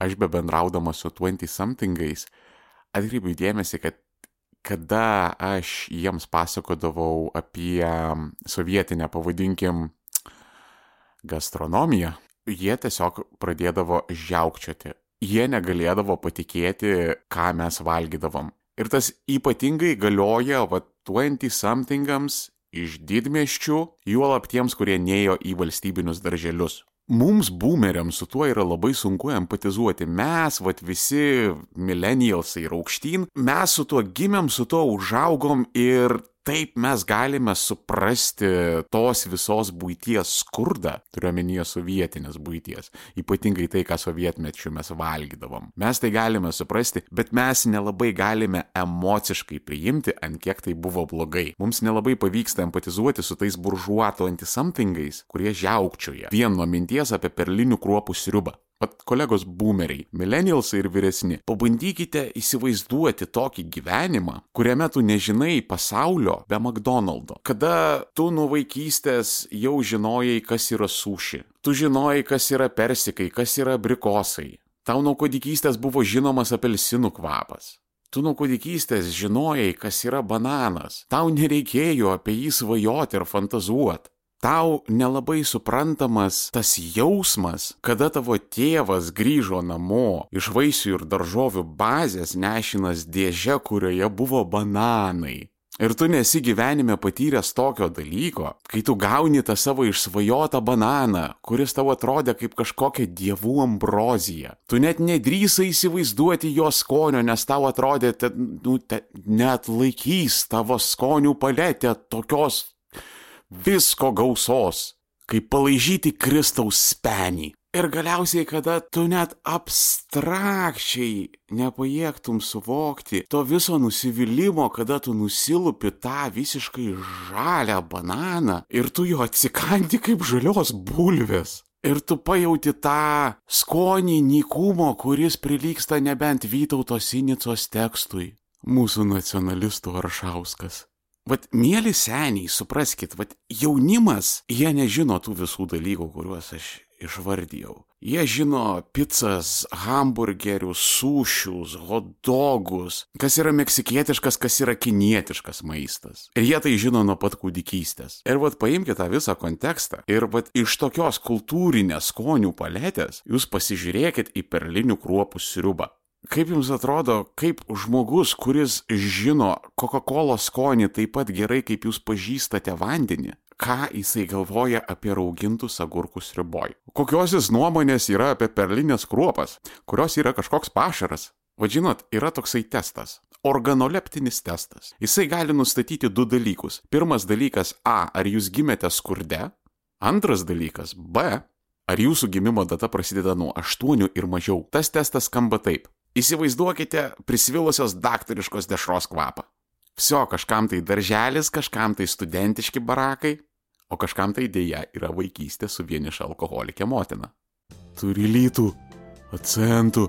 aš be bendraudamas su 20 somethingais atkreipiu dėmesį, kad kada aš jiems pasakodavau apie sovietinę, pavadinkim, gastronomiją, jie tiesiog pradėdavo žiaukčioti. Jie negalėdavo patikėti, ką mes valgydavom. Ir tas ypatingai galioja, va, 20 somethingams iš didmeščių, juolap tiems, kurie neėjo į valstybinius darželius. Mums boomeriams su tuo yra labai sunku empatizuoti. Mes, vat visi millennialsai ir aukštyn, mes su tuo gimėm, su tuo užaugom ir taip mes galime suprasti tos visos būties skurdą, turiuomenyje sovietinės būties, ypatingai tai, ką sovietmečiu mes valgydavom. Mes tai galime suprasti, bet mes nelabai galime emociškai priimti, ant kiek tai buvo blogai. Mums nelabai pavyksta empatizuoti su tais buržuato antisamtingais, kurie žiaukčioja vien nuo minties apie perlinių kruopų sriubą. Pat kolegos boomeriai, millennialsai ir vyresni, pabandykite įsivaizduoti tokį gyvenimą, kuriame tu nežinai pasaulio be McDonald'o. Kada tu nuo vaikystės jau žinojai, kas yra suši. Tu žinojai, kas yra persikai, kas yra brikosai. Tau nuo kūdikystės buvo žinomas apelsinų kvapas. Tu nuo kūdikystės žinojai, kas yra bananas. Tau nereikėjo apie jį svajoti ir fantazuoti tau nelabai suprantamas tas jausmas, kada tavo tėvas grįžo namo iš vaisių ir daržovių bazės nešinas dėžė, kurioje buvo bananai. Ir tu nesi gyvenime patyręs tokio dalyko, kai tu gauni tą savo išsvajotą bananą, kuris tau atrodė kaip kažkokia dievų ambrozija. Tu net nedrįsai įsivaizduoti jo skonio, nes tau atrodė, kad nu, net laikys tavo skonių paletę tokios visko gausos, kaip palaižyti Kristaus spenį. Ir galiausiai, kada tu net abstrakčiai nepajėgtum suvokti to viso nusivylimmo, kada tu nusilupi tą visiškai žalią bananą ir tu jo atsikandi kaip žalios bulvės. Ir tu pajauti tą skonį nykumo, kuris prilyksta nebent Vytauto Sinicos tekstui. Mūsų nacionalistų Aršauskas. Vat, mėly seniai, supraskit, vat, jaunimas, jie nežino tų visų dalykų, kuriuos aš išvardijau. Jie žino pizzas, hamburgerius, sušius, hotdogus, kas yra meksikietiškas, kas yra kinietiškas maistas. Ir jie tai žino nuo pat kūdikystės. Ir vad paimkite tą visą kontekstą. Ir vad iš tokios kultūrinės skonių paletės jūs pasižiūrėkit į perlinių kruopų sriubą. Kaip jums atrodo, kaip žmogus, kuris žino Coca-Cola skonį taip pat gerai, kaip jūs pažįstate vandenį, ką jisai galvoja apie raugintus agurkus riboj? Kokios jis nuomonės yra apie perlinės kruopas, kurios yra kažkoks pašaras? Vadžinot, yra toksai testas. Organoleptinis testas. Jisai gali nustatyti du dalykus. Pirmas dalykas A. Ar jūs gimėte skurde? Antras dalykas B. Ar jūsų gimimo data prasideda nuo 8 ir mažiau? Tas testas skamba taip. Įsivaizduokite prisvilusios daktariškos dešros kvapą. Vsio, kažkam tai darželis, kažkam tai studentiški barakai, o kažkam tai dėja yra vaikystė su vieniša alkoholikė motina. Turi lytų, acentų,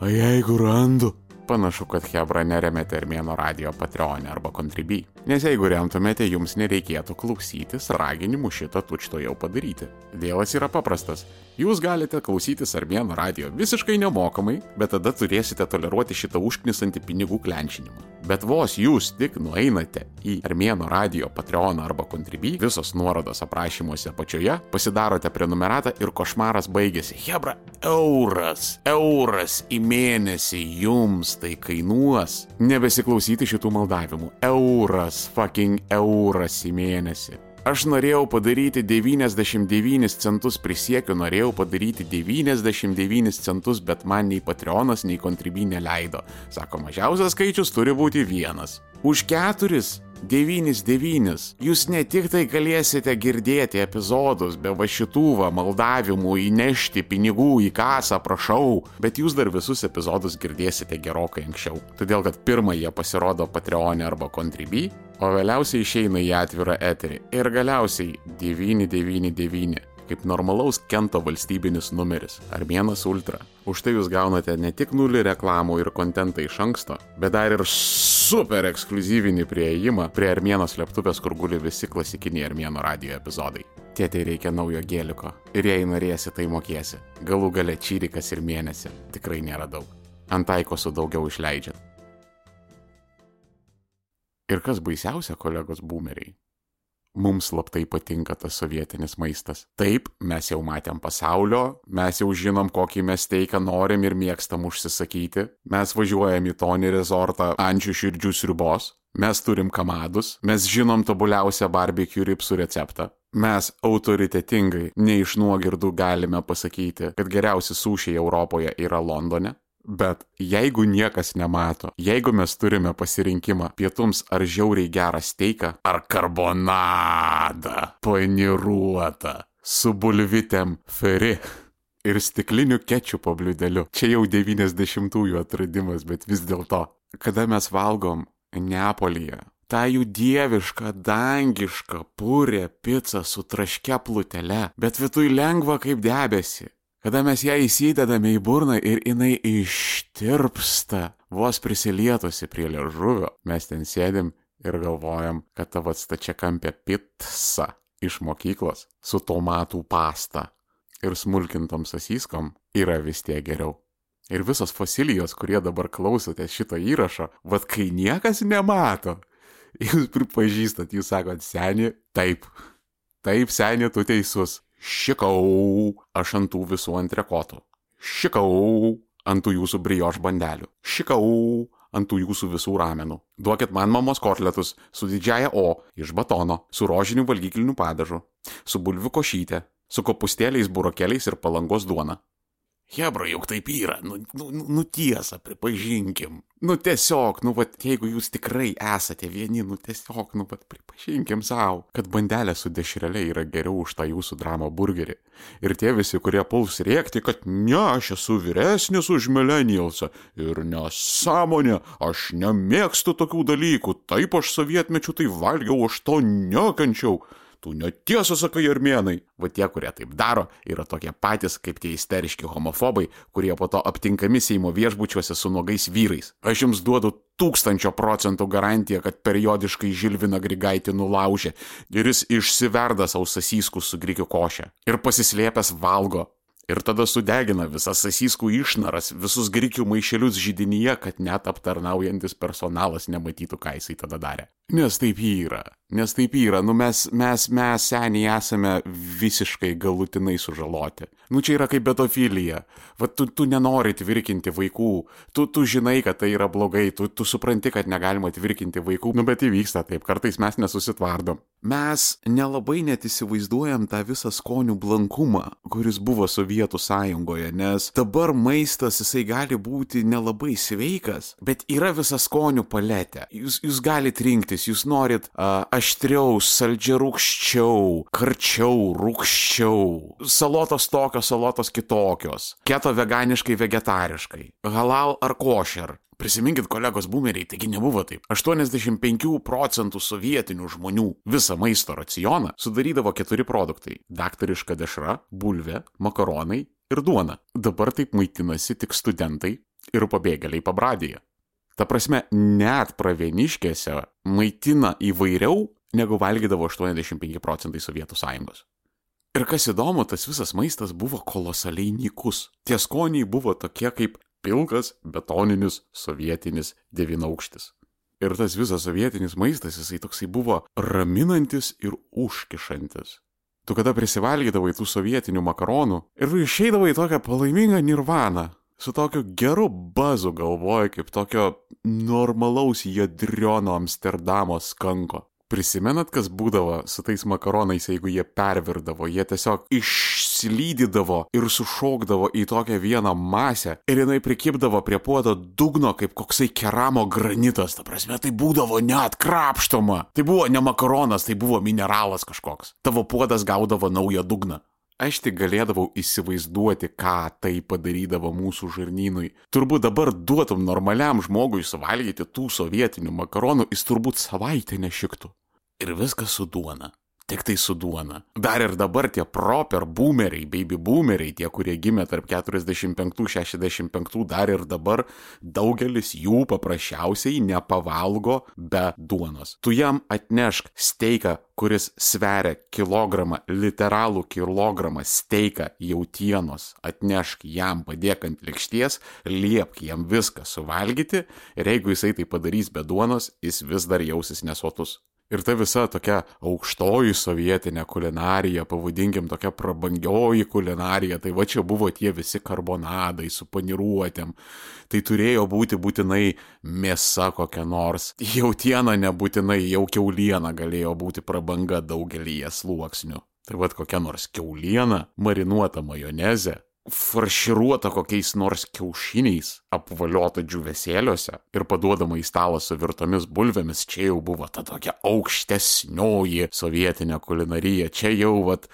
o jeigu randu. Panašu, kad Hebra neremėte Armėno radio Patreon arba Contribui. Nes jeigu remtumėte, jums nereikėtų klausytis raginimų šitą tučto jau padaryti. Dėlas yra paprastas. Jūs galite klausytis Armėno radio visiškai nemokamai, bet tada turėsite toleruoti šitą užknisantį pinigų klenčinimą. Bet vos jūs tik nueinate į Armėno radio Patreon arba Contribui, visos nuorodos aprašymuose apačioje, pasidarote prenumeratą ir košmaras baigėsi. Hebra, euras, euras į mėnesį jums tai kainuos. Nebesiklausyti šitų maldavimų. Euras, fucking euras į mėnesį. Aš norėjau padaryti 99 centus, prisiekiu, norėjau padaryti 99 centus, bet man nei Patreonas, nei Contribui neleido. Sako, mažiausias skaičius turi būti vienas. Už keturis 99. Jūs ne tik tai galėsite girdėti epizodus be va šitų va maldavimų įnešti pinigų į kasą, prašau, bet jūs dar visus epizodus girdėsite gerokai anksčiau. Todėl, kad pirmą jie pasirodo Patreonė arba Contribui, o vėliausiai išeina į atvirą eterį. Ir galiausiai 999 kaip normalaus Kento valstybinis numeris - Armėnas Ultra. Už tai jūs gaunate ne tik nulį reklamų ir kontentą iš anksto, bet dar ir super ekskluzyvinį prieėjimą prie Armėnos slėptuvės, kur guli visi klasikiniai Armėno radio epizodai. Tėtai reikia naujo gėliko. Ir jei norėsi, tai mokėsi. Galų gale čyrikas ir mėnesį. Tikrai nėra daug. Antaiko su daugiau išleidžiat. Ir kas baisiausia, kolegos boomeriai? Mums slaptai patinka tas sovietinis maistas. Taip, mes jau matėm pasaulio, mes jau žinom, kokį mes teiką norim ir mėgstam užsisakyti. Mes važiuojam į tonį rezortą ančių širdžių sriubos. Mes turim kamadus, mes žinom tobuliausią barbecue ripsų receptą. Mes autoritetingai, ne iš nuogirdų galime pasakyti, kad geriausi sušiai Europoje yra Londone. Bet jeigu niekas nemato, jeigu mes turime pasirinkimą pietums ar žiauriai gerą steiką, ar karbonadą, paniruotą, su bulvitėm feri ir stikliniu kečupo bliudeliu, čia jau 90-ųjų atradimas, bet vis dėlto, kada mes valgom Neapolyje, tą jų dievišką, dangišką, purę pizzą su traškia plutele, bet vidui lengva kaip debesi kada mes ją įsidedame į burną ir jinai ištirpsta, vos prisilietusi prie liežuvio, mes ten sėdim ir galvojam, kad tavo stačia kampė pizza iš mokyklos su tomatų pasta ir smulkintom sasyskom yra vis tiek geriau. Ir visos fosilijos, kurie dabar klausote šito įrašo, vad kai niekas nemato, jūs pripažįstat, jūs sakot, seniai, taip, taip, seniai, tu teisus, Šikau, aš ant tų visų antrekotų. Šikau, ant tų jūsų brioš bandelių. Šikau, ant tų jūsų visų ramenų. Duokit man mamos kotletus su didžiaja O iš batono, su rožiniu valgykliniu padažu, su bulvių košyte, su kopustėliais, burokeliais ir palangos duona. Hebra, juk taip yra, nu, nu, nu, nu tiesa, pripažinkim. Nu tiesiog, nu, vat, jeigu jūs tikrai esate vieni, nu tiesiog, nu, vat, pripažinkim savo, kad bandelė su dešrelė yra geriau už tą jūsų dramą burgerį. Ir tie visi, kurie puls rėkti, kad ne, aš esu vyresnis už millennialsą ir nesąmonė, aš nemėgstu tokių dalykų, taip aš sovietmečių tai valgiau, aš to nekančiau. Tu netiesą sakai armėnai. Va tie, kurie taip daro, yra tokie patys kaip tie isteriški homofobai, kurie po to aptinkami Seimo viešbučiuose su nuogais vyrais. Aš jums duodu tūkstančio procentų garantiją, kad periodiškai Žilvina Grigaitį nulaužė ir jis išsiverda savo sasyskus su grikių košė ir pasislėpęs valgo. Ir tada sudegina visas sasyskų išnaras, visus grikių maišelius židinyje, kad net aptarnaujantis personalas nematytų, ką jisai tada darė. Nes taip yra. Nes taip yra. Nu mes, mes, mes seniai esame visiškai galutinai sužaloti. Nu čia yra kaip betofilija. Va tu, tu nenori tvirkinti vaikų. Tu, tu žinai, kad tai yra blogai. Tu, tu supranti, kad negalima tvirkinti vaikų. Nu bet įvyksta taip. Kartais mes nesusitvardom. Mes nelabai net įsivaizduojam tą visą skonių blankumą, kuris buvo Sovietų sąjungoje. Nes dabar maistas jisai gali būti nelabai sveikas, bet yra visa skonių paletė. Jūs, jūs galite rinkti rinktis, jūs norit uh, aštriau, saldžiarūkščiau, karčiau, rūkščiau, salotos tokios, salotos kitokios, keto veganiškai, vegetariškai, halal ar košer. Prisiminkit, kolegos boomeriai, taigi nebuvo taip. 85 procentų sovietinių žmonių visą maisto racioną sudarydavo keturi produktai - daktariška dešra, bulvė, makaronai ir duona. Dabar taip maitinasi tik studentai ir pabėgėliai pabradėje. Ta prasme, net pravieniškėse maitina įvairiau, negu valgydavo 85 procentai Sovietų sąjungos. Ir kas įdomu, tas visas maistas buvo kolosaliai nykus. Tie skoniai buvo tokie kaip pilkas, betoninis, sovietinis devinaukštis. Ir tas visas sovietinis maistas, jisai toksai buvo raminantis ir užkišantis. Tu kada prisivalgydavai tų sovietinių makaronų ir išeidavai į tokią palaimingą nirvaną, su tokiu geru bazu galvoju, kaip tokio normalaus jadriono Amsterdamo skanko. Prisimenat, kas būdavo su tais makaronais, jeigu jie pervirdavo, jie tiesiog išslydydavo ir sušokdavo į tokią vieną masę ir jinai prikipdavo prie puodo dugno kaip koksai keramo granitas, ta prasme, tai būdavo net krapštoma. Tai buvo ne makaronas, tai buvo mineralas kažkoks. Tavo puodas gaudavo naują dugną. Aš tik galėdavau įsivaizduoti, ką tai padarydavo mūsų žarnynui. Turbūt dabar duotum normaliam žmogui suvalgyti tų sovietinių makaronų, jis turbūt savaitę nešiktų. Ir viskas su duona. Tik tai su duona. Dar ir dabar tie proper boomeriai, baby boomeriai, tie, kurie gimė tarp 45-65, dar ir dabar daugelis jų paprasčiausiai nepavalgo be duonos. Tu jam atnešk steiką, kuris sveria kilogramą, literalų kilogramą steiką jautienos, atnešk jam padėk ant likšties, liepk jam viską suvalgyti ir jeigu jisai tai padarys be duonos, jis vis dar jausis nesotus. Ir ta visa tokia aukštoji sovietinė kulinarija, pavadinkim tokia prabangioji kulinarija, tai va čia buvo tie visi karbonadai su paniruotėm. Tai turėjo būti būtinai mėsa kokia nors. Jautiena nebūtinai, jau keuliena galėjo būti prabanga daugelį sluoksnių. Tai vad kokia nors keuliena, marinuota majonezė, farširuota kokiais nors kiaušiniais, apvaliota džiuvesėliuose ir paduodama į stalą su virtomis bulvėmis, čia jau buvo ta tokia aukštesnioji sovietinė kulinarija, čia jau vat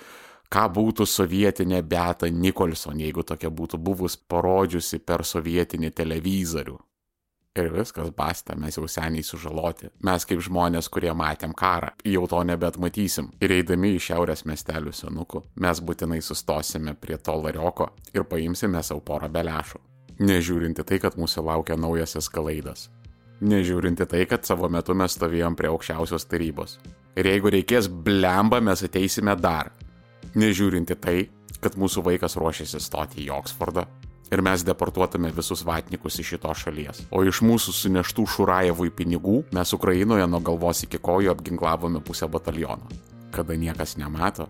ką būtų sovietinė Beata Nikolson, jeigu tokia būtų buvus parodžiusi per sovietinį televizorių. Ir viskas, basta, mes jau seniai sužaloti. Mes kaip žmonės, kurie matėm karą, jau to nebet matysim. Ir eidami į šiaurės miestelių senukų, mes būtinai sustosime prie to larioko ir paimsime savo porą belešų. Nežiūrinti tai, kad mūsų laukia naujas eskalaidas. Nežiūrinti tai, kad savo metu mes stovėjom prie aukščiausios tarybos. Ir jeigu reikės blemba, mes ateisime dar. Nežiūrinti tai, kad mūsų vaikas ruošiasi stoti į Oksfordą ir mes deportuotume visus vatnikus iš šitos šalies. O iš mūsų suneštų Šurajevui pinigų mes Ukrainoje nuo galvos iki kojų apginklavome pusę bataliono. Kada niekas nemato,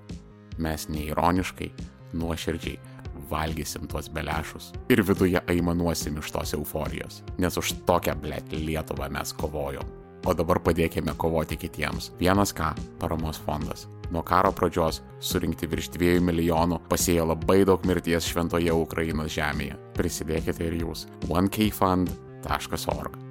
mes neironiškai, nuoširdžiai valgysim tuos belešus ir viduje aimanuosim iš tos euforijos, nes už tokią blėt Lietuvą mes kovojom. O dabar padėkime kovoti kitiems. Vienas ką - paramos fondas. Nuo karo pradžios surinkti virš 2 milijonų pasėjo labai daug mirties šventoje Ukrainos žemėje. Prisidėkite ir jūs. onekfund.org.